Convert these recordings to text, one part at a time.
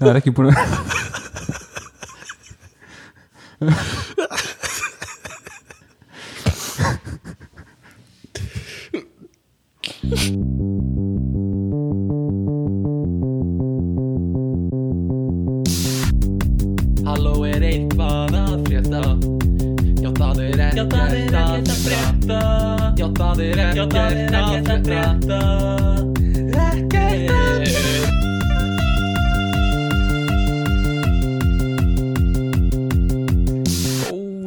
það er ekki búin að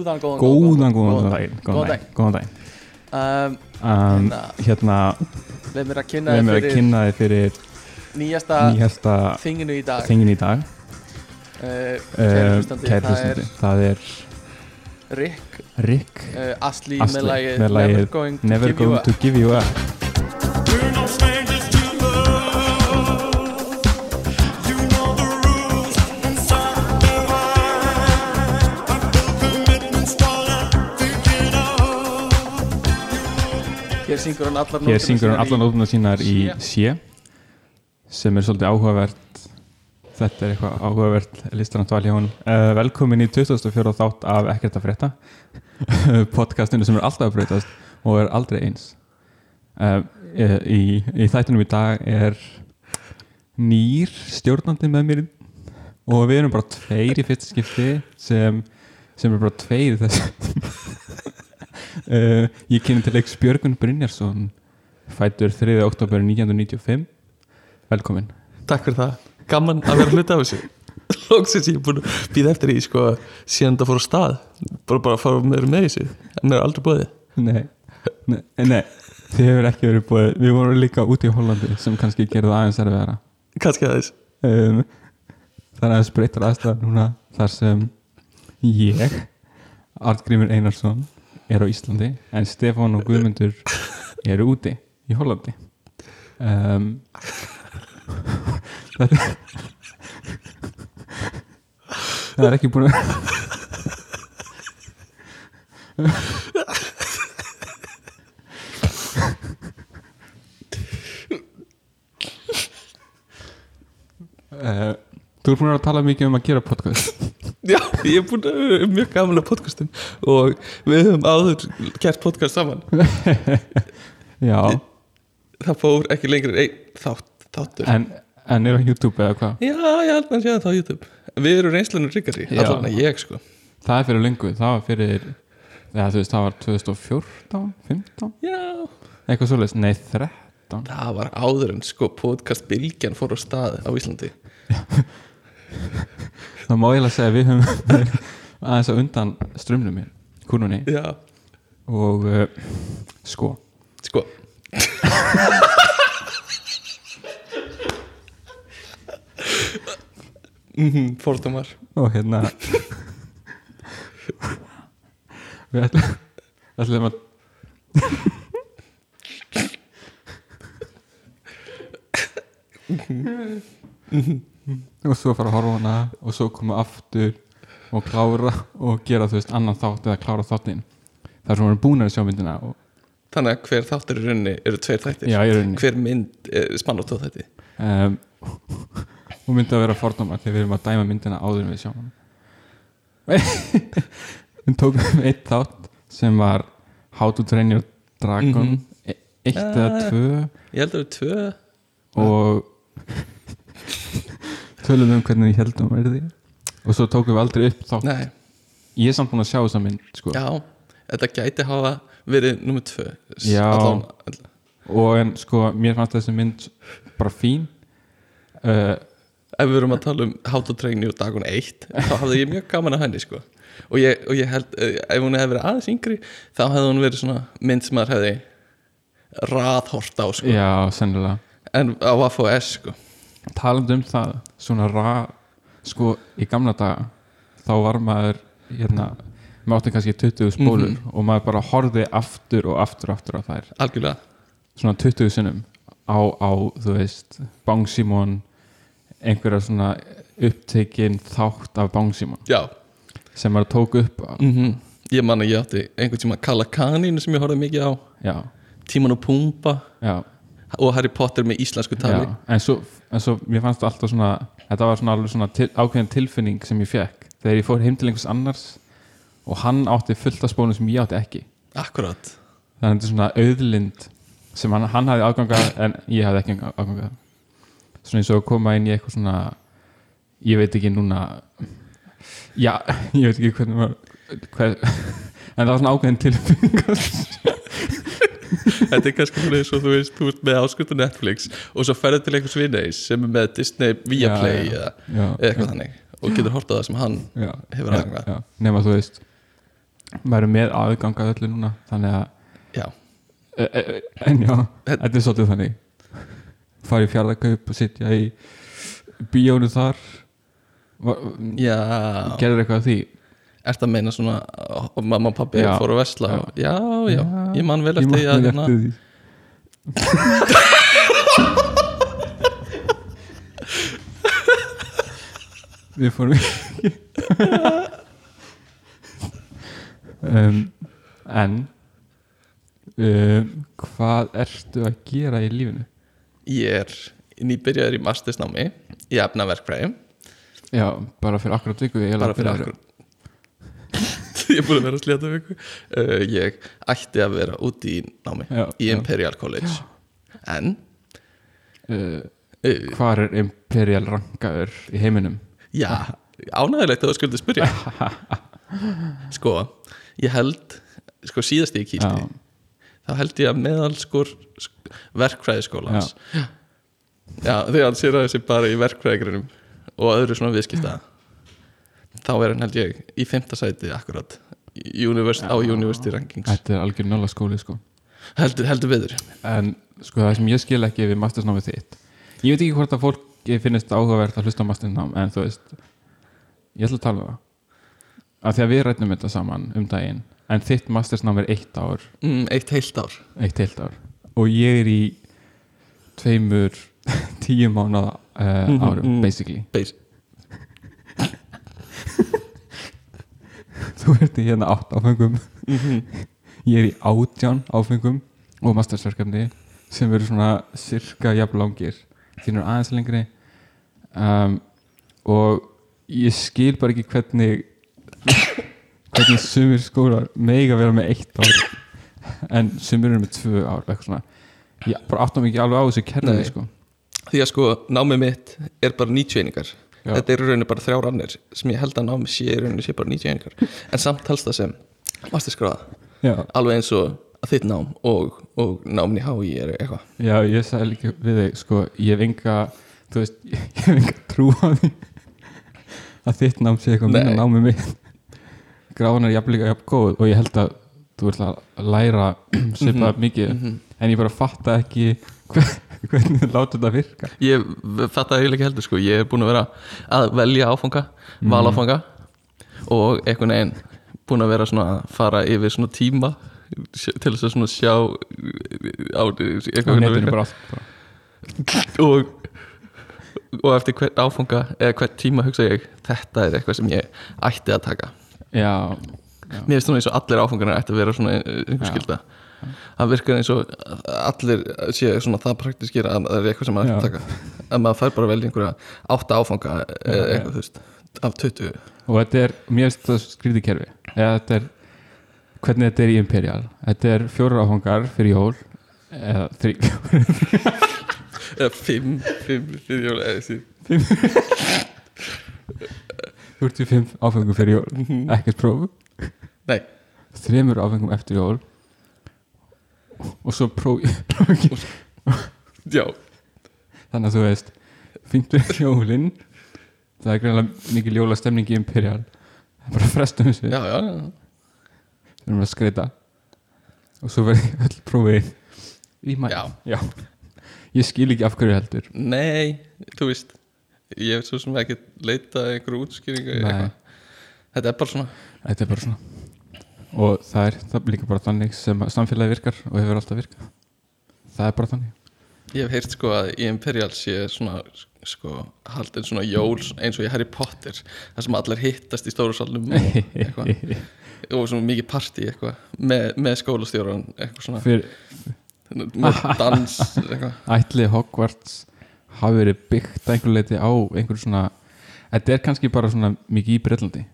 Góðan, góðan, góðan, góðan daginn. Góðan daginn. góðan daginn. um, Um, Hérna. hérna Leif mér að kynna við erum þér að fyrir kynna þið fyrir nýjasta nýjasta þinginu í dag. þingin í dag. Uh, uh, Kæri hlustandi, kæri það er það er Rick. Rick. Uh, Asli, með lagið Never Going to Never Give You Going Up. to Give You Up Hér syngur hann allar hér syngur hann allan nótuna nótuna sínar í. C sem er svolítið áhugavert. Þetta er eitthvað áhugavert listrand val hjá hún uh, velkomin í 2004 þátt af Ekkert að frétta podcastinu sem er alltaf að breytast og er aldrei eins. Uh, í, í þættinum í dag er nýr stjórnandi með mér og við erum bara tveir í fyrst skipti sem, sem er bara tveir þess uh, ég kynni til leiks Björgun Brynjarsson fætur 3. oktober 1995 velkomin. Takk fyrir það, gaman að vera hluta af þessu. Lóksins ég er búin að býða eftir því sko, síðan það fór á stað. Bara bara að fara með, með þessu. En mér er aldrei búið nei, nei, nei þið hefur ekki verið búið við vorum líka út í Hollandi sem kannski gerði það aðeins erfiðara. Kannski aðeins. Um, það er aðeins breytar aðstæðar núna þar sem ég Artgrímur Einarsson er á Íslandi en Stefán og Guðmundur eru úti í Hollandi. Um, það er það er ekki búin að Uh, þú er búin að tala mikið um að gera podcast Já, ég er búin að vera mjög gaman að podcastum og við höfum áður gert podcast saman. Já, það fór ekki lengur en einn þátt, þáttur. En, en er á YouTube eða hvað? Já, ég held að hann sé það á YouTube. Við erum reynslunum ríkari, Já. allan að ég sko. Það er fyrir lengu, það var fyrir þú veist, það var 2014 15, Já, eitthvað svoleiðis nei, 13 það var áður en sko podcast Bilgjan fór á stað á Íslandi Það má ég að segja við höfum aðeins að undan strömmnum mér, kúnunni. Já, og uh, sko. Sko. Mhm, Fordómar. Og hérna. Við ætlum, ætlum að og svo fara að horfa hana og svo koma aftur og klára og gera þú veist annan þátt eða klára þáttin þar sem við erum búin að sjá myndina og, Þannig að hver þáttur í rauninni eru tveir þættir? Já, er Hver mynd er spann á tóð þætti? Um, og myndi að vera fordóma þegar við erum að dæma myndina áður en við sjáum hana. Við tókum eitt þátt sem var How to Train Your Dragon. Mhm. e eitt eða Ah. tvö. Ég held að það eru tvö. Og tölum um hvernig ég heldum að verði. Og svo tókum við aldrei upp þátt. Nei, ég er samt búin að sjá þessa mynd sko. já, þetta gæti hafa verið nummið tvö Já. allan, allan. og en sko mér fannst þessi mynd bara fín. Uh, Ef við erum að tala um Train You Dagon 1 þá hafði ég mjög gaman að henni sko. Og ég, og ég held, eh, ef hún hefði verið aðeins yngri þá hefði hún verið svona mynd sem maður hefði raðhort á sko. Já, sennilega. En á FOS sko. Talandi um það svona ra sko í gamla daga þá var maður hérna maður átti kannski 20 spólur og maður bara horfði aftur og aftur og aftur á þær. Algjörlega. Svona 20 sinnum á, á þú veist Bang Simon einhverja svona upptekinn þátt af Bang Simon Já, sem maður tók upp mm ég man að ég átti einhvern tíma Kalla Kaninu sem ég horfði mikið á. Já, Tíman og Pumba. Já, og Harry Potter með íslensku tali. Já, en svo, en svo mér fannst alltaf svona þetta var svona svona til, ákveðin tilfinning sem ég fekk þegar ég fór heim til einhvers annars og hann átti fullt af spónum sem ég átti ekki. Akkurat. Þannig að þetta er svona auðlind sem hann, hann hafði aðgangað en ég hafði ekki aðgangað svona eins og koma inn í eitthvað svona ég veit ekki núna já, ég veit ekki hvernig var hver, en það var svona ákveðin tilfinning Þetta er kannski svona eins og þú veist, þú ert með áskriftu Netflix og svo ferðu til einhvers vinneis sem er með Disney Viaplay Já, já, eða já, eitthvað þannig og getur hortað það sem hann hefur aðgangað. nema þú veist maður er með aðgangað öllu núna þannig að Já, e, e, e, en já, þetta er svolítið þannig. Fara í fjárðakaup og sitja í bíónu þar. Gerður eitthvað að því Ert að meina svona mamma og pappi Já. fóru að vesla Já. já, já, ég man vel Ég eftir því man að vel hérna, eftir því. Við fórum um, En um, Hvað ertu að gera í lífinu? ég er nýbyrjaður í mastersnámi í efnaverkfræði Já, bara fyrir akkurat viku ég bara fyrir akkur ég er búin að vera að sleta viku uh, ég ætti að vera úti í námi Já, í já. Imperial College. En uh, uh, Hvar er Imperial rankaður í heiminum? já, ánægilegt að þú skuldi spyrja. Sko, ég held sko síðast ég kýsti Já, þá held ég að meðal sko verkfræðiskólans já, já þegar hann sér að þessi bara í verkfræðigrunum og öðru svona viðskipta þá er hann held ég í fimmta sæti akkurat. Í univers á University Rankings. Þetta er algjör nála skóli sko. Heldur, heldur viður En sko það sem ég skil ekki við mastersnámið þitt. Ég veit ekki hvort að fólk finnist áhugavert að hlusta á mastersnám en þú veist ég ætla að tala um það. Að því að við rætnum þetta saman um daginn en þitt mastersnám er eitt ár. Mm, eitt heilt ár. Eitt heilt ár. Og ég er í tveimur tíu mánuða uh, Mhm, árum mhm. basically. Base. Þú ert í hérna átt áfengum Mhm. ég er í átján áfengum og mastersverkefni sem eru svona cirka jafn langir. Þín eru aðeins lengri. Um, og ég skil bara ekki hvernig hvernig sumir skólar mega vera með eitt ár en sumir eru með tvö ár eitthvað svona. Ég bara áttum ekki alveg á þessu kerfi sko. því að sko námið mitt er bara 90 einingar Já. þetta eru rauninni bara þrjár annir sem ég held að námið sé rauninni sé bara 90 einingar en samt helst það sem masterskráða alveg eins og þitt nám og, og námin í HÍ er eitthvað. Já, ég sagði líka við þig sko, ég hef enga þú veist, ég hef enga trú á því að þitt nám sé eitthvað minna Nei. námið mitt. Gráðan er jafn líka jafn góð og ég held að þú ert að læra svipað mikið. Mhm. en ég bara fatta ekki hver, hvernig þið láta þetta virka? Ég fatt að ég ekki heldur sko. Ég er búin að vera að velja áfanga valáfanga og einhvern veginn búin að vera svona að fara yfir svona tíma til þess að svona sjá á netinu bara og og eftir hvern áfanga eða hvern tíma hugsa ég þetta er eitthvað sem ég ætti að taka. Já, já, mér finnst svona eins og allir áfangarnir ætti að vera svona einhver Já. Það virkar eins og allir sé svona það praktískir að það er eitthvað sem maður Já. taka. Að maður fær bara velja einhverja átta áfanga eða eitthvað þú veist af 20 og þetta er, það skrítið kerfi. Eða þetta er hvernig þetta er í Imperial. Þetta er fjórar áfangar fyrir jól eða þrý eða 5 5 fyrir jól eða þessi 45 áfengum fyrir jól. Ekkert próf. Nei, þremur áfengum eftir jól og svo próf já, þannig að þú veist fyndur jólin. Það er greinlega mikil jólastemning í Imperial. Það er bara frestum þessu. Já, já, já. við erum að skreita og svo verði öll prófið í mæ Já. Já. ég skil ekki af hverju heldur. Nei, þú veist ég hef svo sem ekki leitað einhverju útskýringu þetta er bara svona. Þetta er bara svona og það er það er líka bara þannig sem samfélagi virkar og hefur alltaf virkað. Það er bara þannig. Ég hef heyrt sko að í Imperial sé svona sko haldin svona jól eins og í Harry Potter þar sem allir hittast í stóru salnum og, eitthvað, og svona mikið partí eitthvað með, með skólastjóran eitthvað svona. Fyr, dans eitthvað. ætli Hogwarts hafi verið byggt að einhver leiti á einhver svona þetta er kannski bara svona mikið í Breitlandi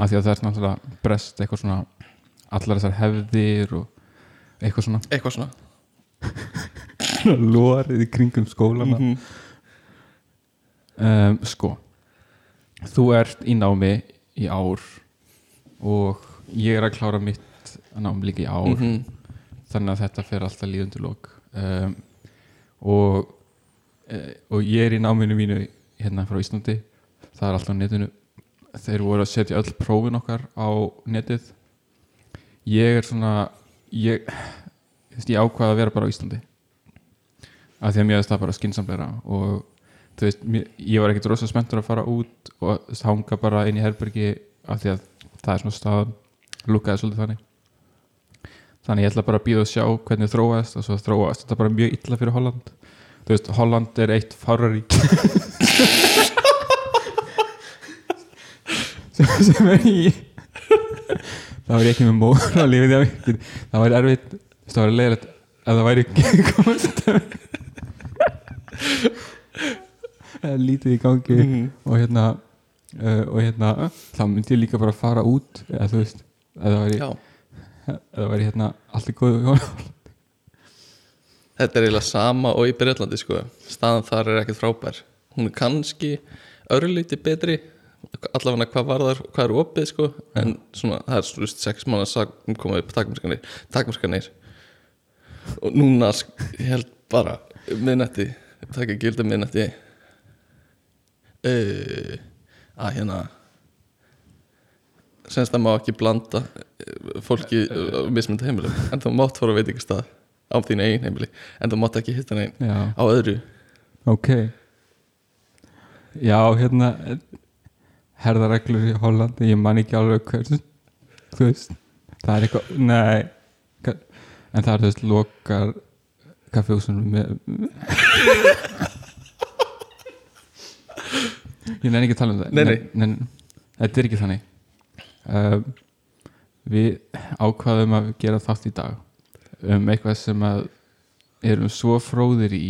af því að það er náttúrulega brest eitthvað svona allar þessar hefðir og eitthvað svona. Eitthvað svona. Lórið í kringum skólana Mhm. um, sko þú ert í námi í ár og ég er að klára mitt nám líka í ár. Mhm. þannig að þetta fer alltaf líðundur lók um, og e, og ég er í náminu mínu hérna frá Íslandi. Það er alltaf á netinu þeir voru að setja öll prófin okkar á netið. Ég er svona ég, ég ákvaða að vera bara á Íslandi. Af því að mér finnst það bara skinsamleira og þú veist, mér, ég var ekkert rosa spenntur að fara út og hanga bara inn í herbergi af því að það er svona stað lúkaði svolítið þannig. Þannig ég ætla bara að býða og sjá hvernig þróaðist og svo þróaðist þetta bara mjög illa fyrir Holland. Þú veist, Holland er eitt fárarík sem, sem er í það var ekki með mór að vikið það var erfitt, það var leiðilegt að það væri ekki komast er lítið í gangi Mhm. og hérna uh, og hérna, þá myndi ég líka bara fara út eða þú veist, eða það væri eða væri hérna allt í góðu þetta er eiginlega sama og í Breitlandi sko. staðan þar er ekkert frábær. Hún er kannski örlíti betri allavega hvað var þar hvað er opið sko en svona það er svona sex mánu samkomið takmarskanir, takmarskanir og núna held bara um miðnætti taka gilda miðnætti. Uh, að hérna semst það má ekki blanda eh, fólki á mismynda heimilum. En þú mátt fóra veitingastað á þín eigin heimili en þú mátt ekki hitta neinn já, á öðru. Ok. Já, hérna herðareglur í Hollandi ég man ekki alveg hvers þú veist, það er eitthvað nei, en það er þú veist lokar kaffehúsunum með ég nenni ekki að tala um það Nei, nei. nei, þetta er ekki þannig um, við ákvaðum að gera þátt í dag um eitthvað sem að erum svo fróðir í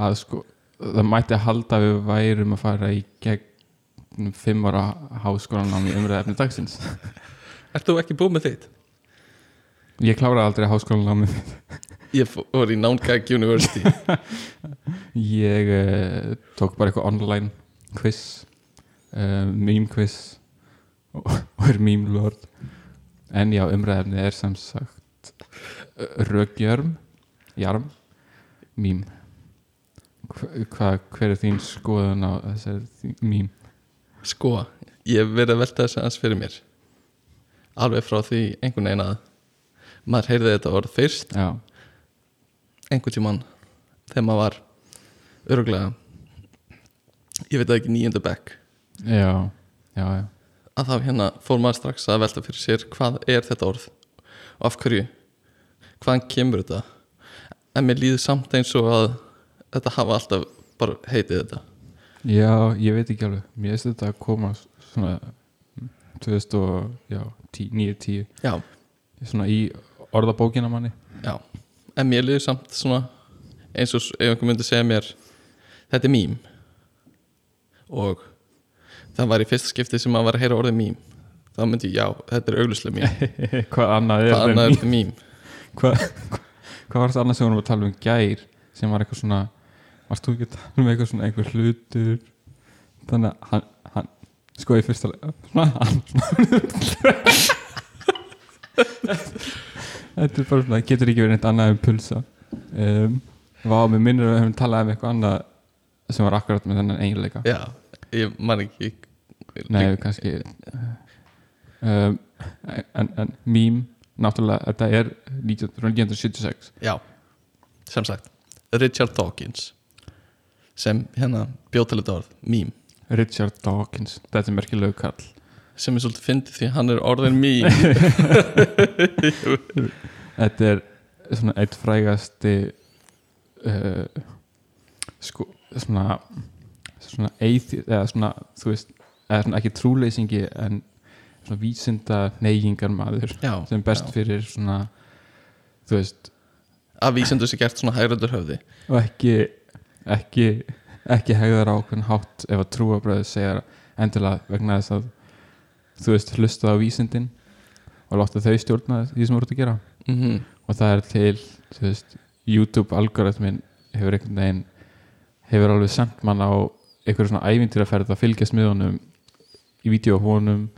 að sko það mætti að halda við værum að fara í gegn fimm ára háskólanám í umræðefni dagsins. Ert þú ekki búið með þitt? ég kláraði aldrei háskólanámi Ég fór í Nánkæk University. Ég uh, tók bara eitthvað online quiz uh, meme quiz og, og er meme lord. En já umræðefni er sem sagt uh, rögjörm jarm meme. Hva, hver er þín skoðun á þessari meme Sko, ég hef verið að velta þess aðeins fyrir mér. Alveg frá því einhvern veginn að Maður heyrði þetta orð fyrst. Já, Einhvern tímann Þegar maður var Öruglega Ég veit ekki nýjönda bekk. Já, já, já. Að þá hérna fór maður strax að velta fyrir sér Hvað er þetta orð? Og af hverju? Hvaðan kemur þetta? En mér líður samt eins og að Þetta hafa alltaf bara heitið þetta Já, ég veit ekki alveg. Mér finnst þetta að koma svona 2009-10 Já, svona í orðabókina manni. Já, en mér liður samt svona eins og ef einhver myndi segja mér þetta er mím. Og það var í fyrsta skipti sem maður var að heyra orðið mím. Þá myndi ég, já, þetta er augluslega mím. Hvað annað er þetta mím? Hvað hva var það annað sem við vorum að tala um gær sem var eitthvað svona varst þú ekki að tala um eitthvað svona einhver hlutur? Þannig að hann, hann sko le- svona hann Þetta er bara svona, getur ekki verið neitt annað en pulsa. Um, Vá, mér minnir að við höfum talað um eitthvað annað sem var akkurat með þennan eiginleika. Já, ég man ekki. Nei, kannski um, en, en mím náttúrulega, þetta er 19, frá 1976 Já, sem sagt Richard Dawkins sem hérna bjóð til þetta orð mím, Richard Dawkins, þetta er merkilegu kall sem er svolítið fyndið því hann er orðin mím þetta er svona eitt frægasti uh, sko, svona svona eithi, eða svona þú veist, eða svona ekki trúleysingi en svona vísinda neygingar maður Já, sem best já. fyrir svona þú veist að vísendur sé gert svona hægrandur höfði. og ekki ekki, ekki hegðar á hvern hátt ef að trúabröðu segja endilega vegna þess að þú veist hlusta á vísindin og láta þau stjórna því sem þú ert að gera. Mm og það er til veist, YouTube algoritmin hefur einhvern veginn hefur alveg sendt mann á einhverju svona ævintýraferð að fylgjast með honum í vídeo honum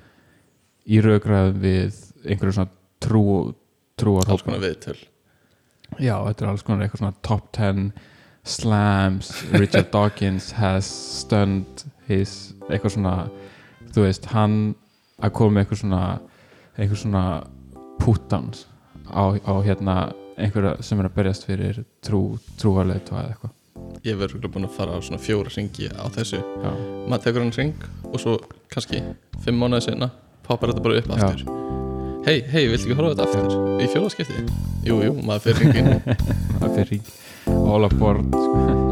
í raugraðum við einhverju svona trú trúar alls konar viðtöl. Já, þetta er alls konar eitthvað svona top 10 slams Richard Dawkins has stunned his eitthvað svona þú veist, hann að koma með eitthvað svona eitthvað svona put-downs á, á hérna einhverja sem er að berjast fyrir trú, trúarleit og eitthvað. Ég verður búin að fara á svona fjóra ringi á þessu. Já, maður tekur hann ring og svo kannski fimm mánuði senna poppar þetta bara upp aftur. Hei, hei, viltu ekki horfa þetta aftur? Í fjóðaskipti? Jú, jú, maður fyrir ringin það er fyrir all aboard sko.